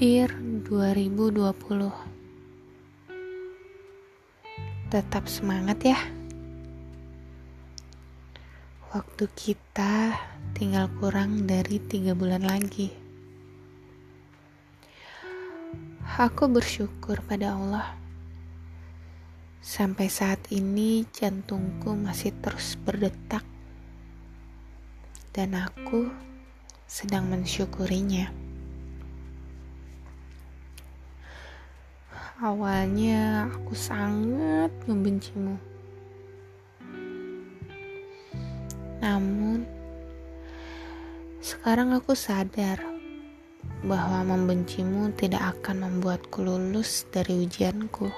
Dear 2020 Tetap semangat ya. Waktu kita tinggal kurang dari tiga bulan lagi. Aku bersyukur pada Allah. Sampai saat ini jantungku masih terus berdetak. Dan aku sedang mensyukurinya Awalnya aku sangat membencimu. Namun, sekarang aku sadar bahwa membencimu tidak akan membuatku lulus dari ujianku.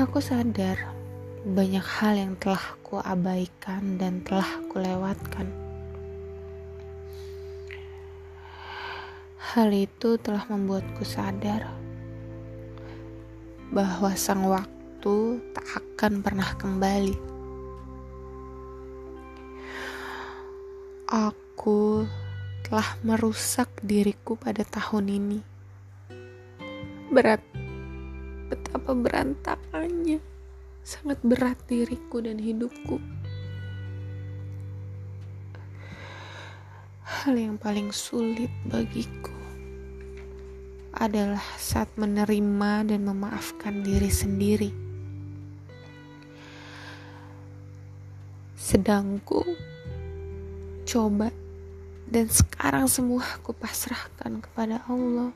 Aku sadar banyak hal yang telah ku abaikan dan telah ku lewatkan Hal itu telah membuatku sadar bahwa sang waktu tak akan pernah kembali. Aku telah merusak diriku pada tahun ini. Berat, betapa berantakannya, sangat berat diriku dan hidupku. Hal yang paling sulit bagiku adalah saat menerima dan memaafkan diri sendiri. Sedangku coba dan sekarang semua aku pasrahkan kepada Allah.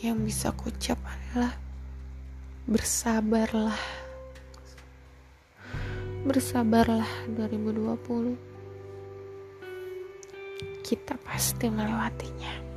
Yang bisa ku ucap adalah bersabarlah. Bersabarlah 2020 kita pasti melewatinya.